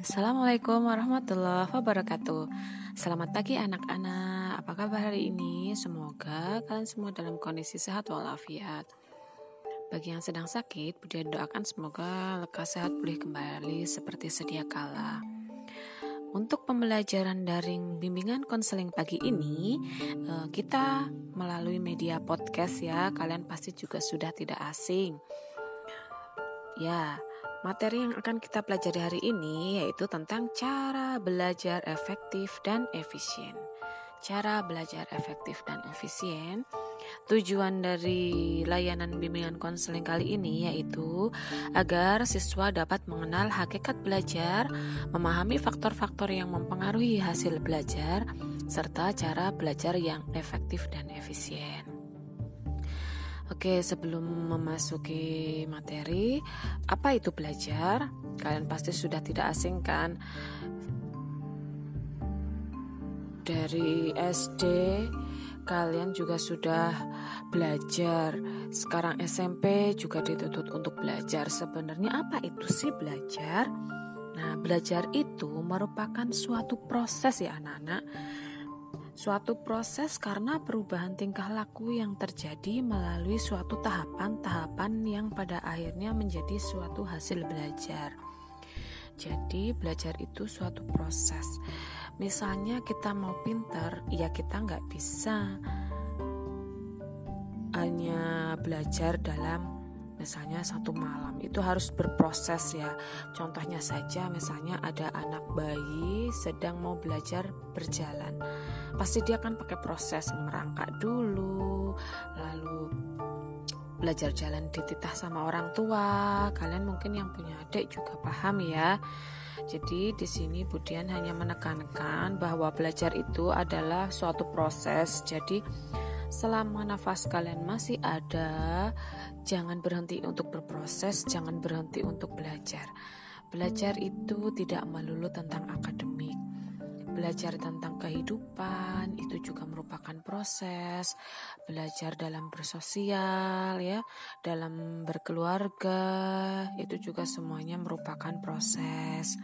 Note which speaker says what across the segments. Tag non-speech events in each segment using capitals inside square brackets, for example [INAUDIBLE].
Speaker 1: Assalamualaikum warahmatullahi wabarakatuh Selamat pagi anak-anak Apa kabar hari ini? Semoga kalian semua dalam kondisi sehat walafiat Bagi yang sedang sakit, Budi doakan semoga lekas sehat pulih kembali seperti sedia kala untuk pembelajaran daring bimbingan konseling pagi ini, eh, kita melalui media podcast ya. Kalian pasti juga sudah tidak asing. Ya, Materi yang akan kita pelajari hari ini yaitu tentang cara belajar efektif dan efisien. Cara belajar efektif dan efisien. Tujuan dari layanan bimbingan konseling kali ini yaitu agar siswa dapat mengenal hakikat belajar, memahami faktor-faktor yang mempengaruhi hasil belajar, serta cara belajar yang efektif dan efisien. Oke, sebelum memasuki materi, apa itu belajar? Kalian pasti sudah tidak asing kan? Dari SD kalian juga sudah belajar. Sekarang SMP juga dituntut untuk belajar. Sebenarnya apa itu sih belajar? Nah, belajar itu merupakan suatu proses ya anak-anak Suatu proses karena perubahan tingkah laku yang terjadi melalui suatu tahapan-tahapan yang pada akhirnya menjadi suatu hasil belajar. Jadi belajar itu suatu proses. Misalnya kita mau pinter, ya kita nggak bisa hanya belajar dalam misalnya satu malam itu harus berproses ya. Contohnya saja misalnya ada anak bayi sedang mau belajar berjalan pasti dia akan pakai proses merangkak dulu lalu belajar jalan dititah sama orang tua. Kalian mungkin yang punya adik juga paham ya. Jadi di sini Budian hanya menekankan bahwa belajar itu adalah suatu proses. Jadi selama nafas kalian masih ada, jangan berhenti untuk berproses, jangan berhenti untuk belajar. Belajar itu tidak melulu tentang akademik. Belajar tentang kehidupan itu juga merupakan proses. Belajar dalam bersosial ya, dalam berkeluarga itu juga semuanya merupakan proses.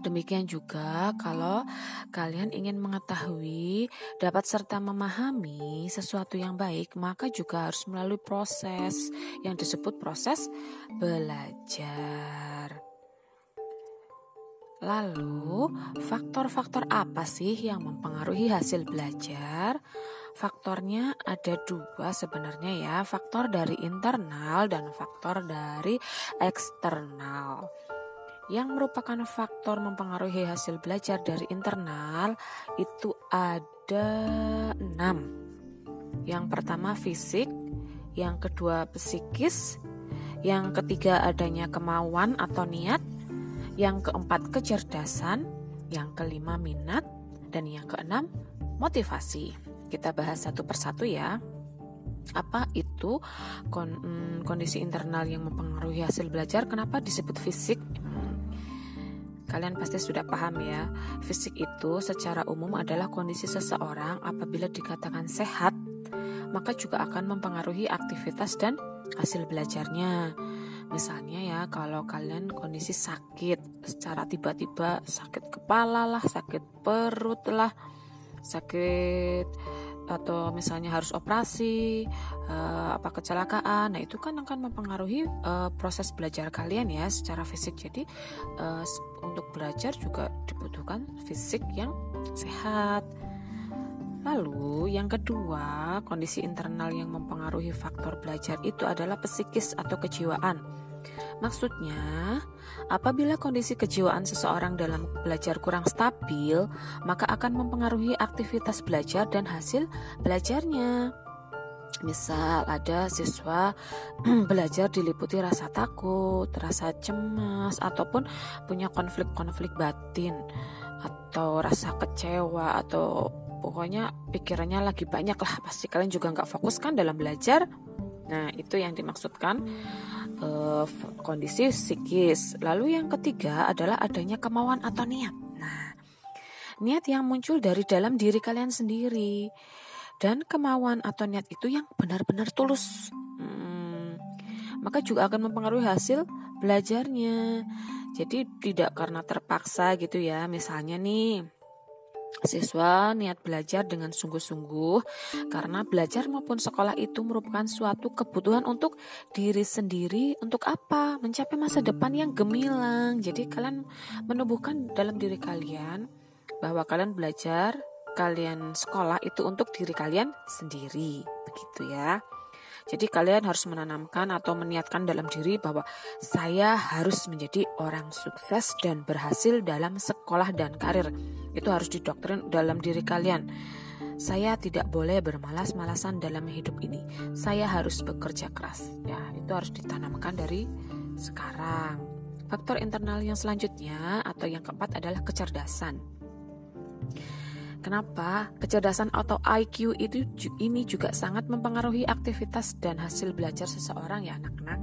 Speaker 1: Demikian juga kalau kalian ingin mengetahui, dapat serta memahami sesuatu yang baik, maka juga harus melalui proses yang disebut proses belajar. Lalu, faktor-faktor apa sih yang mempengaruhi hasil belajar? Faktornya ada dua sebenarnya ya, faktor dari internal dan faktor dari eksternal yang merupakan faktor mempengaruhi hasil belajar dari internal itu ada enam. Yang pertama fisik, yang kedua psikis, yang ketiga adanya kemauan atau niat, yang keempat kecerdasan, yang kelima minat, dan yang keenam motivasi. Kita bahas satu persatu ya. Apa itu mm, kondisi internal yang mempengaruhi hasil belajar? Kenapa disebut fisik Kalian pasti sudah paham ya, fisik itu secara umum adalah kondisi seseorang apabila dikatakan sehat, maka juga akan mempengaruhi aktivitas dan hasil belajarnya. Misalnya ya, kalau kalian kondisi sakit secara tiba-tiba, sakit kepala lah, sakit perut lah, sakit atau misalnya harus operasi uh, apa kecelakaan. Nah itu kan akan mempengaruhi uh, proses belajar kalian ya secara fisik. Jadi uh, untuk belajar juga dibutuhkan fisik yang sehat. Lalu, yang kedua, kondisi internal yang mempengaruhi faktor belajar itu adalah psikis atau kejiwaan. Maksudnya, apabila kondisi kejiwaan seseorang dalam belajar kurang stabil, maka akan mempengaruhi aktivitas belajar dan hasil belajarnya. Misal ada siswa [CLEARS THROAT] belajar diliputi rasa takut, rasa cemas, ataupun punya konflik-konflik batin, atau rasa kecewa, atau pokoknya pikirannya lagi banyak lah. Pasti kalian juga nggak fokus kan dalam belajar. Nah, itu yang dimaksudkan uh, kondisi psikis. Lalu yang ketiga adalah adanya kemauan atau niat. Nah, niat yang muncul dari dalam diri kalian sendiri dan kemauan atau niat itu yang benar-benar tulus. Hmm, maka juga akan mempengaruhi hasil belajarnya. Jadi tidak karena terpaksa gitu ya. Misalnya nih Siswa niat belajar dengan sungguh-sungguh karena belajar maupun sekolah itu merupakan suatu kebutuhan untuk diri sendiri untuk apa? Mencapai masa depan yang gemilang. Jadi kalian menumbuhkan dalam diri kalian bahwa kalian belajar, kalian sekolah itu untuk diri kalian sendiri. Begitu ya. Jadi kalian harus menanamkan atau meniatkan dalam diri bahwa saya harus menjadi orang sukses dan berhasil dalam sekolah dan karir. Itu harus didoktrin dalam diri kalian. Saya tidak boleh bermalas-malasan dalam hidup ini. Saya harus bekerja keras. Ya, itu harus ditanamkan dari sekarang. Faktor internal yang selanjutnya atau yang keempat adalah kecerdasan. Kenapa? Kecerdasan atau IQ itu ini juga sangat mempengaruhi aktivitas dan hasil belajar seseorang ya anak-anak.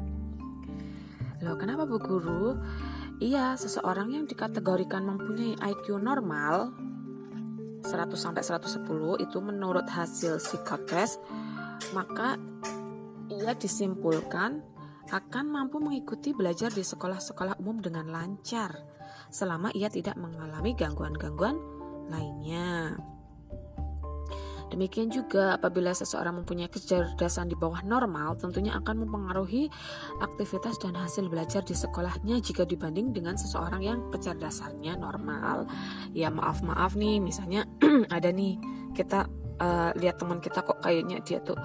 Speaker 1: Loh, kenapa Bu Guru? Iya, seseorang yang dikategorikan mempunyai IQ normal 100 sampai 110 itu menurut hasil psikotes maka ia disimpulkan akan mampu mengikuti belajar di sekolah-sekolah umum dengan lancar selama ia tidak mengalami gangguan-gangguan lainnya. Demikian juga apabila seseorang mempunyai kecerdasan di bawah normal tentunya akan mempengaruhi aktivitas dan hasil belajar di sekolahnya jika dibanding dengan seseorang yang kecerdasannya normal. Ya maaf-maaf nih misalnya [CLEARS THROAT] ada nih kita uh, lihat teman kita kok kayaknya dia tuh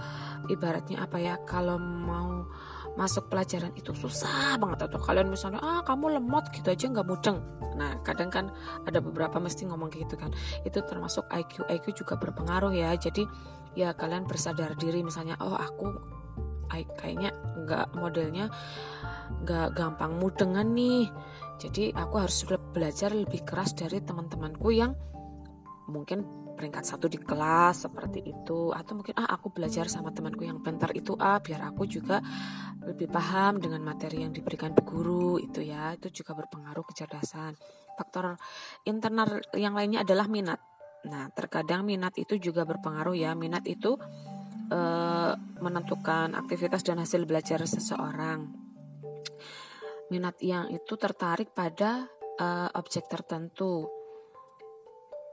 Speaker 1: ibaratnya apa ya kalau mau masuk pelajaran itu susah banget atau kalian misalnya ah kamu lemot gitu aja nggak mudeng. Nah kadang kan ada beberapa mesti ngomong kayak gitu kan. Itu termasuk IQ IQ juga berpengaruh ya. Jadi ya kalian bersadar diri misalnya oh aku kayaknya nggak modelnya nggak gampang mudengan nih. Jadi aku harus belajar lebih keras dari teman-temanku yang mungkin peringkat satu di kelas seperti itu. Atau mungkin ah aku belajar sama temanku yang pintar itu ah biar aku juga lebih paham dengan materi yang diberikan bu guru itu ya. Itu juga berpengaruh kecerdasan. Faktor internal yang lainnya adalah minat. Nah terkadang minat itu juga berpengaruh ya. Minat itu e, menentukan aktivitas dan hasil belajar seseorang. Minat yang itu tertarik pada e, objek tertentu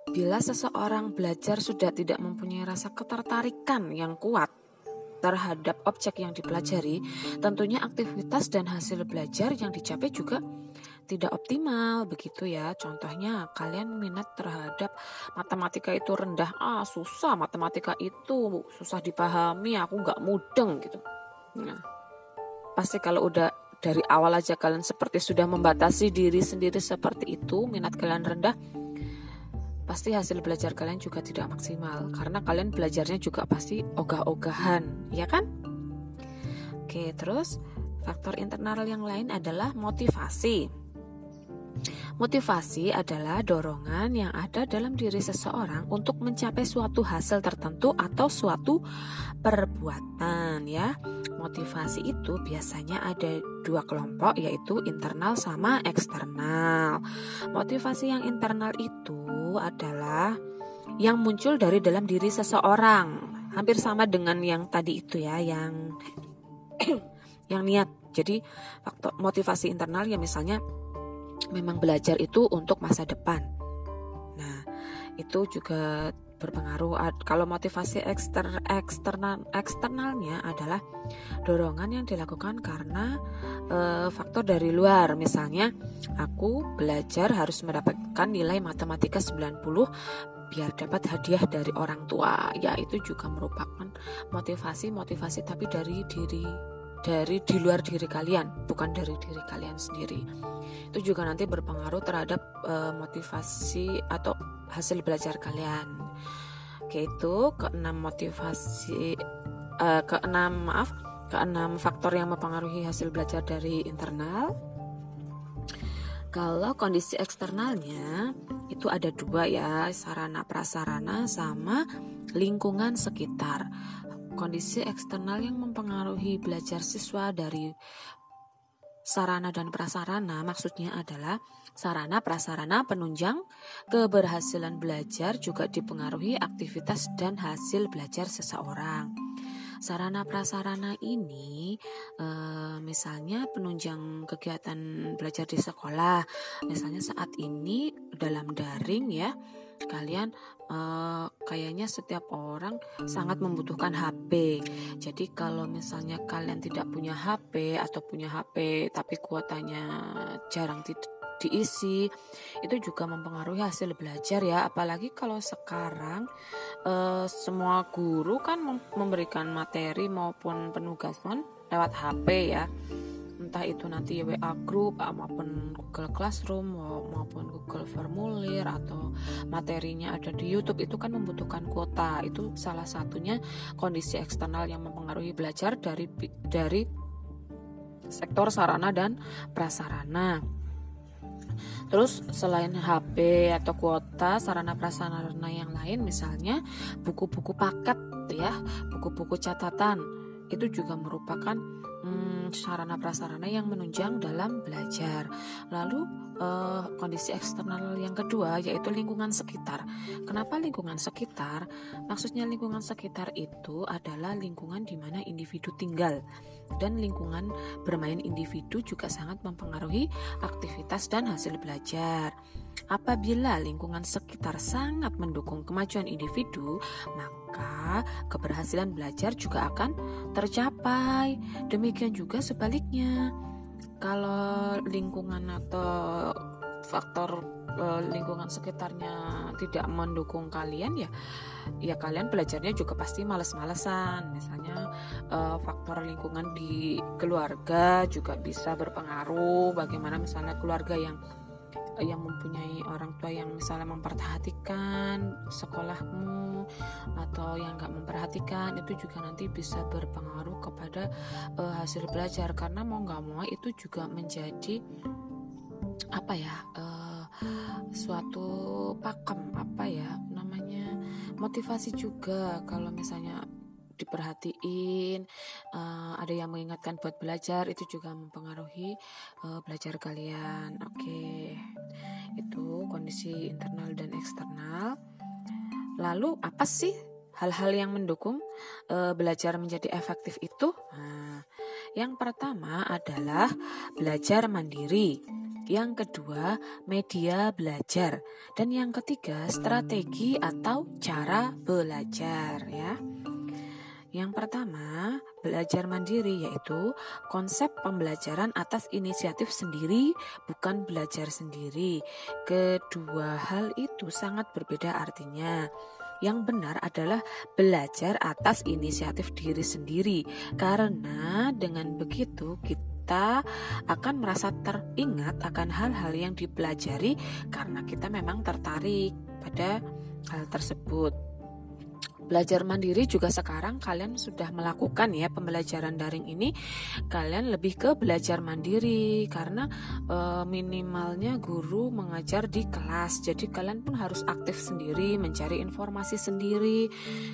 Speaker 1: Bila seseorang belajar sudah tidak mempunyai rasa ketertarikan yang kuat terhadap objek yang dipelajari, tentunya aktivitas dan hasil belajar yang dicapai juga tidak optimal begitu ya. Contohnya kalian minat terhadap matematika itu rendah, ah susah matematika itu susah dipahami, aku nggak mudeng gitu. Nah, pasti kalau udah dari awal aja kalian seperti sudah membatasi diri sendiri seperti itu, minat kalian rendah, pasti hasil belajar kalian juga tidak maksimal karena kalian belajarnya juga pasti ogah-ogahan, ya kan? Oke, terus faktor internal yang lain adalah motivasi. Motivasi adalah dorongan yang ada dalam diri seseorang untuk mencapai suatu hasil tertentu atau suatu perbuatan ya. Motivasi itu biasanya ada dua kelompok yaitu internal sama eksternal. Motivasi yang internal itu adalah yang muncul dari dalam diri seseorang. Hampir sama dengan yang tadi itu ya, yang [CLEARS THROAT] yang niat. Jadi faktor motivasi internal ya misalnya memang belajar itu untuk masa depan. Nah, itu juga berpengaruh. Kalau motivasi ekster, eksternal eksternalnya adalah dorongan yang dilakukan karena e, faktor dari luar. Misalnya, aku belajar harus mendapatkan nilai matematika 90 biar dapat hadiah dari orang tua. Ya, itu juga merupakan motivasi-motivasi tapi dari diri dari di luar diri kalian, bukan dari diri kalian sendiri. Itu juga nanti berpengaruh terhadap uh, motivasi atau hasil belajar kalian. Oke, itu keenam motivasi uh, keenam maaf, keenam faktor yang mempengaruhi hasil belajar dari internal. Kalau kondisi eksternalnya itu ada dua ya, sarana prasarana sama lingkungan sekitar kondisi eksternal yang mempengaruhi belajar siswa dari sarana dan prasarana maksudnya adalah sarana prasarana penunjang keberhasilan belajar juga dipengaruhi aktivitas dan hasil belajar seseorang. sarana prasarana ini e, misalnya penunjang kegiatan belajar di sekolah misalnya saat ini dalam daring ya kalian uh, kayaknya setiap orang sangat membutuhkan HP. Jadi kalau misalnya kalian tidak punya HP atau punya HP tapi kuotanya jarang diisi itu juga mempengaruhi hasil belajar ya apalagi kalau sekarang uh, semua guru kan memberikan materi maupun penugasan lewat HP ya entah itu nanti WA group maupun Google Classroom maupun Google Formulir atau materinya ada di YouTube itu kan membutuhkan kuota itu salah satunya kondisi eksternal yang mempengaruhi belajar dari dari sektor sarana dan prasarana. Terus selain HP atau kuota, sarana prasarana yang lain misalnya buku-buku paket ya, buku-buku catatan itu juga merupakan hmm, sarana prasarana yang menunjang dalam belajar. Lalu eh, kondisi eksternal yang kedua yaitu lingkungan sekitar. Kenapa lingkungan sekitar? Maksudnya lingkungan sekitar itu adalah lingkungan di mana individu tinggal dan lingkungan bermain individu juga sangat mempengaruhi aktivitas dan hasil belajar. Apabila lingkungan sekitar sangat mendukung kemajuan individu, maka keberhasilan belajar juga akan tercapai. Demikian juga sebaliknya. Kalau lingkungan atau faktor uh, lingkungan sekitarnya tidak mendukung kalian ya ya kalian belajarnya juga pasti males-malesan. Misalnya uh, faktor lingkungan di keluarga juga bisa berpengaruh. Bagaimana misalnya keluarga yang yang mempunyai orang tua yang misalnya memperhatikan sekolahmu atau yang nggak memperhatikan itu juga nanti bisa berpengaruh kepada uh, hasil belajar. Karena mau nggak mau itu juga menjadi apa ya uh, suatu pakem apa ya namanya motivasi juga kalau misalnya diperhatiin uh, ada yang mengingatkan buat belajar itu juga mempengaruhi uh, belajar kalian. Oke okay. itu kondisi internal dan eksternal. Lalu apa sih hal-hal yang mendukung uh, belajar menjadi efektif itu? Nah, yang pertama adalah belajar mandiri yang kedua media belajar, dan yang ketiga strategi atau cara belajar ya. Yang pertama, belajar mandiri yaitu konsep pembelajaran atas inisiatif sendiri, bukan belajar sendiri. Kedua hal itu sangat berbeda artinya. Yang benar adalah belajar atas inisiatif diri sendiri, karena dengan begitu kita kita akan merasa teringat akan hal-hal yang dipelajari karena kita memang tertarik pada hal tersebut. Belajar mandiri juga sekarang kalian sudah melakukan ya pembelajaran daring ini kalian lebih ke belajar mandiri karena e, minimalnya guru mengajar di kelas. Jadi kalian pun harus aktif sendiri, mencari informasi sendiri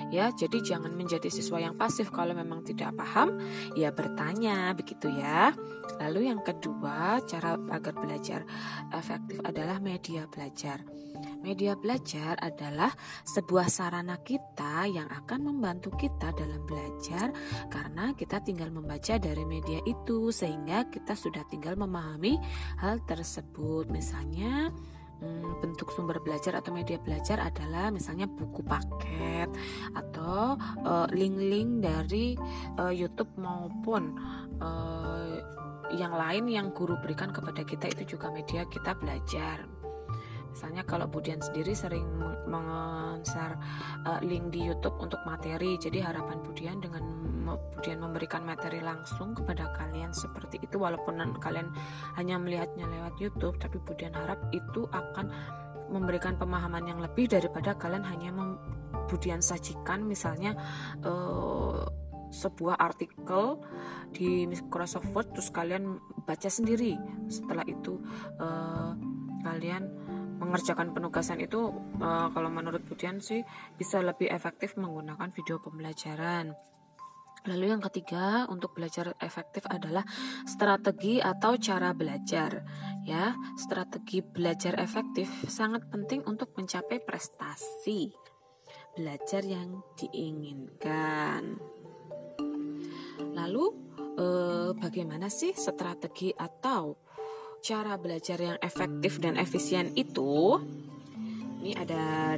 Speaker 1: ya. Jadi jangan menjadi siswa yang pasif kalau memang tidak paham ya bertanya begitu ya. Lalu yang kedua, cara agar belajar efektif adalah media belajar. Media belajar adalah sebuah sarana kita yang akan membantu kita dalam belajar karena kita tinggal membaca dari media itu sehingga kita sudah tinggal memahami hal tersebut. Misalnya hmm, bentuk sumber belajar atau media belajar adalah misalnya buku paket atau eh, link-link uh, dari uh, YouTube maupun uh, yang lain yang guru berikan kepada kita itu juga media kita belajar. Misalnya kalau Budian sendiri sering mengeser uh, link di YouTube untuk materi, jadi harapan Budian dengan Budian memberikan materi langsung kepada kalian seperti itu, walaupun kalian hanya melihatnya lewat YouTube, tapi Budian harap itu akan memberikan pemahaman yang lebih daripada kalian hanya Budian sajikan. Misalnya uh, sebuah artikel di Microsoft Word terus kalian baca sendiri. Setelah itu uh, kalian mengerjakan penugasan itu uh, kalau menurut Budian sih bisa lebih efektif menggunakan video pembelajaran. Lalu yang ketiga untuk belajar efektif adalah strategi atau cara belajar. Ya, strategi belajar efektif sangat penting untuk mencapai prestasi belajar yang diinginkan. Lalu eh, bagaimana sih strategi atau cara belajar yang efektif dan efisien itu? Ini ada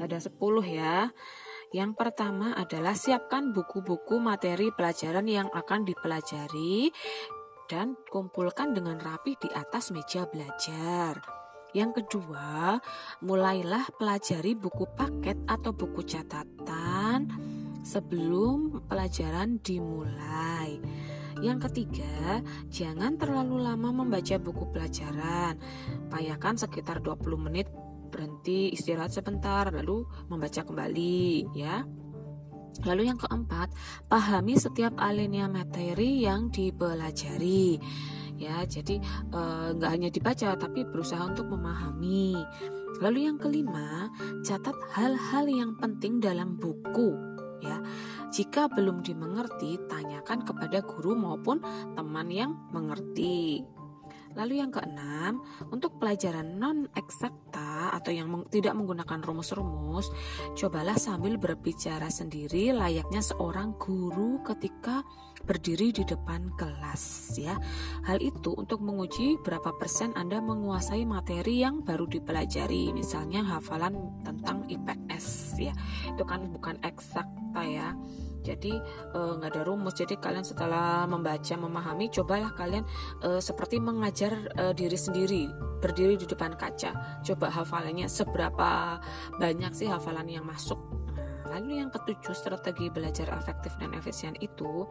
Speaker 1: ada 10 ya. Yang pertama adalah siapkan buku-buku materi pelajaran yang akan dipelajari dan kumpulkan dengan rapi di atas meja belajar. Yang kedua, mulailah pelajari buku paket atau buku catatan sebelum pelajaran dimulai. Yang ketiga, jangan terlalu lama membaca buku pelajaran. Payakan sekitar 20 menit berhenti istirahat sebentar lalu membaca kembali ya. Lalu yang keempat, pahami setiap alinea materi yang dipelajari. Ya, jadi eh, nggak e, hanya dibaca tapi berusaha untuk memahami. Lalu yang kelima, catat hal-hal yang penting dalam buku. Ya, jika belum dimengerti, tanyakan kepada guru maupun teman yang mengerti. Lalu yang keenam, untuk pelajaran non eksakta atau yang meng tidak menggunakan rumus-rumus, cobalah sambil berbicara sendiri layaknya seorang guru ketika berdiri di depan kelas ya. Hal itu untuk menguji berapa persen Anda menguasai materi yang baru dipelajari, misalnya hafalan tentang IPS ya. Itu kan bukan eksakta ya. Jadi eh, nggak uh, ada rumus. Jadi kalian setelah membaca memahami cobalah kalian uh, seperti mengajar uh, diri sendiri berdiri di depan kaca. Coba hafalannya seberapa banyak sih hafalan yang masuk. Nah, lalu yang ketujuh strategi belajar efektif dan efisien itu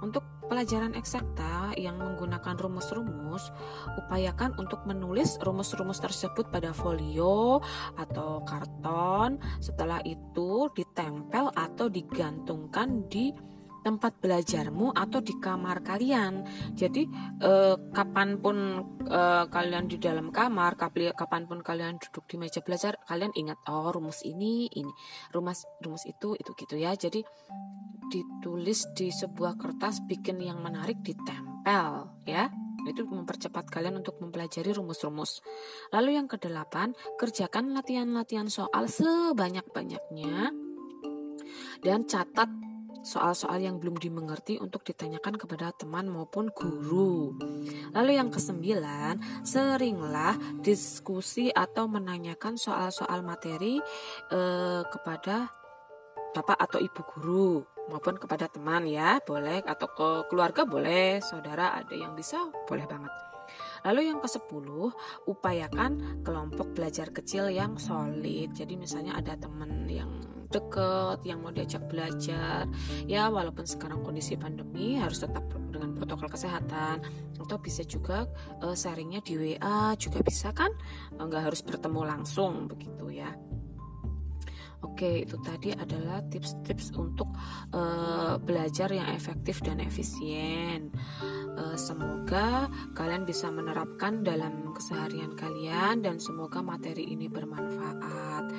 Speaker 1: untuk pelajaran eksakta yang menggunakan rumus-rumus, upayakan untuk menulis rumus-rumus tersebut pada folio atau karton. Setelah itu ditempel atau digantungkan di tempat belajarmu atau di kamar kalian. Jadi eh, kapan pun eh, kalian di dalam kamar, kapan pun kalian duduk di meja belajar, kalian ingat oh rumus ini, ini rumus rumus itu itu gitu ya. Jadi ditulis di sebuah kertas, bikin yang menarik, ditempel ya itu mempercepat kalian untuk mempelajari rumus-rumus. Lalu yang kedelapan, kerjakan latihan-latihan soal sebanyak-banyaknya dan catat soal-soal yang belum dimengerti untuk ditanyakan kepada teman maupun guru. Lalu yang kesembilan, seringlah diskusi atau menanyakan soal-soal materi eh, kepada bapak atau ibu guru maupun kepada teman ya, boleh atau ke keluarga boleh, saudara ada yang bisa, boleh banget. Lalu yang ke-10, upayakan kelompok belajar kecil yang solid. Jadi misalnya ada teman yang deket yang mau diajak belajar. Ya walaupun sekarang kondisi pandemi harus tetap dengan protokol kesehatan. Atau bisa juga uh, sharingnya di WA juga bisa kan? Nggak harus bertemu langsung begitu ya. Oke, itu tadi adalah tips-tips untuk uh, belajar yang efektif dan efisien. Uh, semoga kalian bisa menerapkan dalam keseharian kalian dan semoga materi ini bermanfaat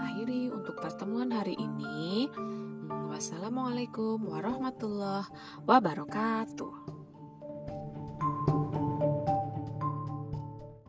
Speaker 1: akhiri untuk pertemuan hari ini. Wassalamualaikum warahmatullahi wabarakatuh.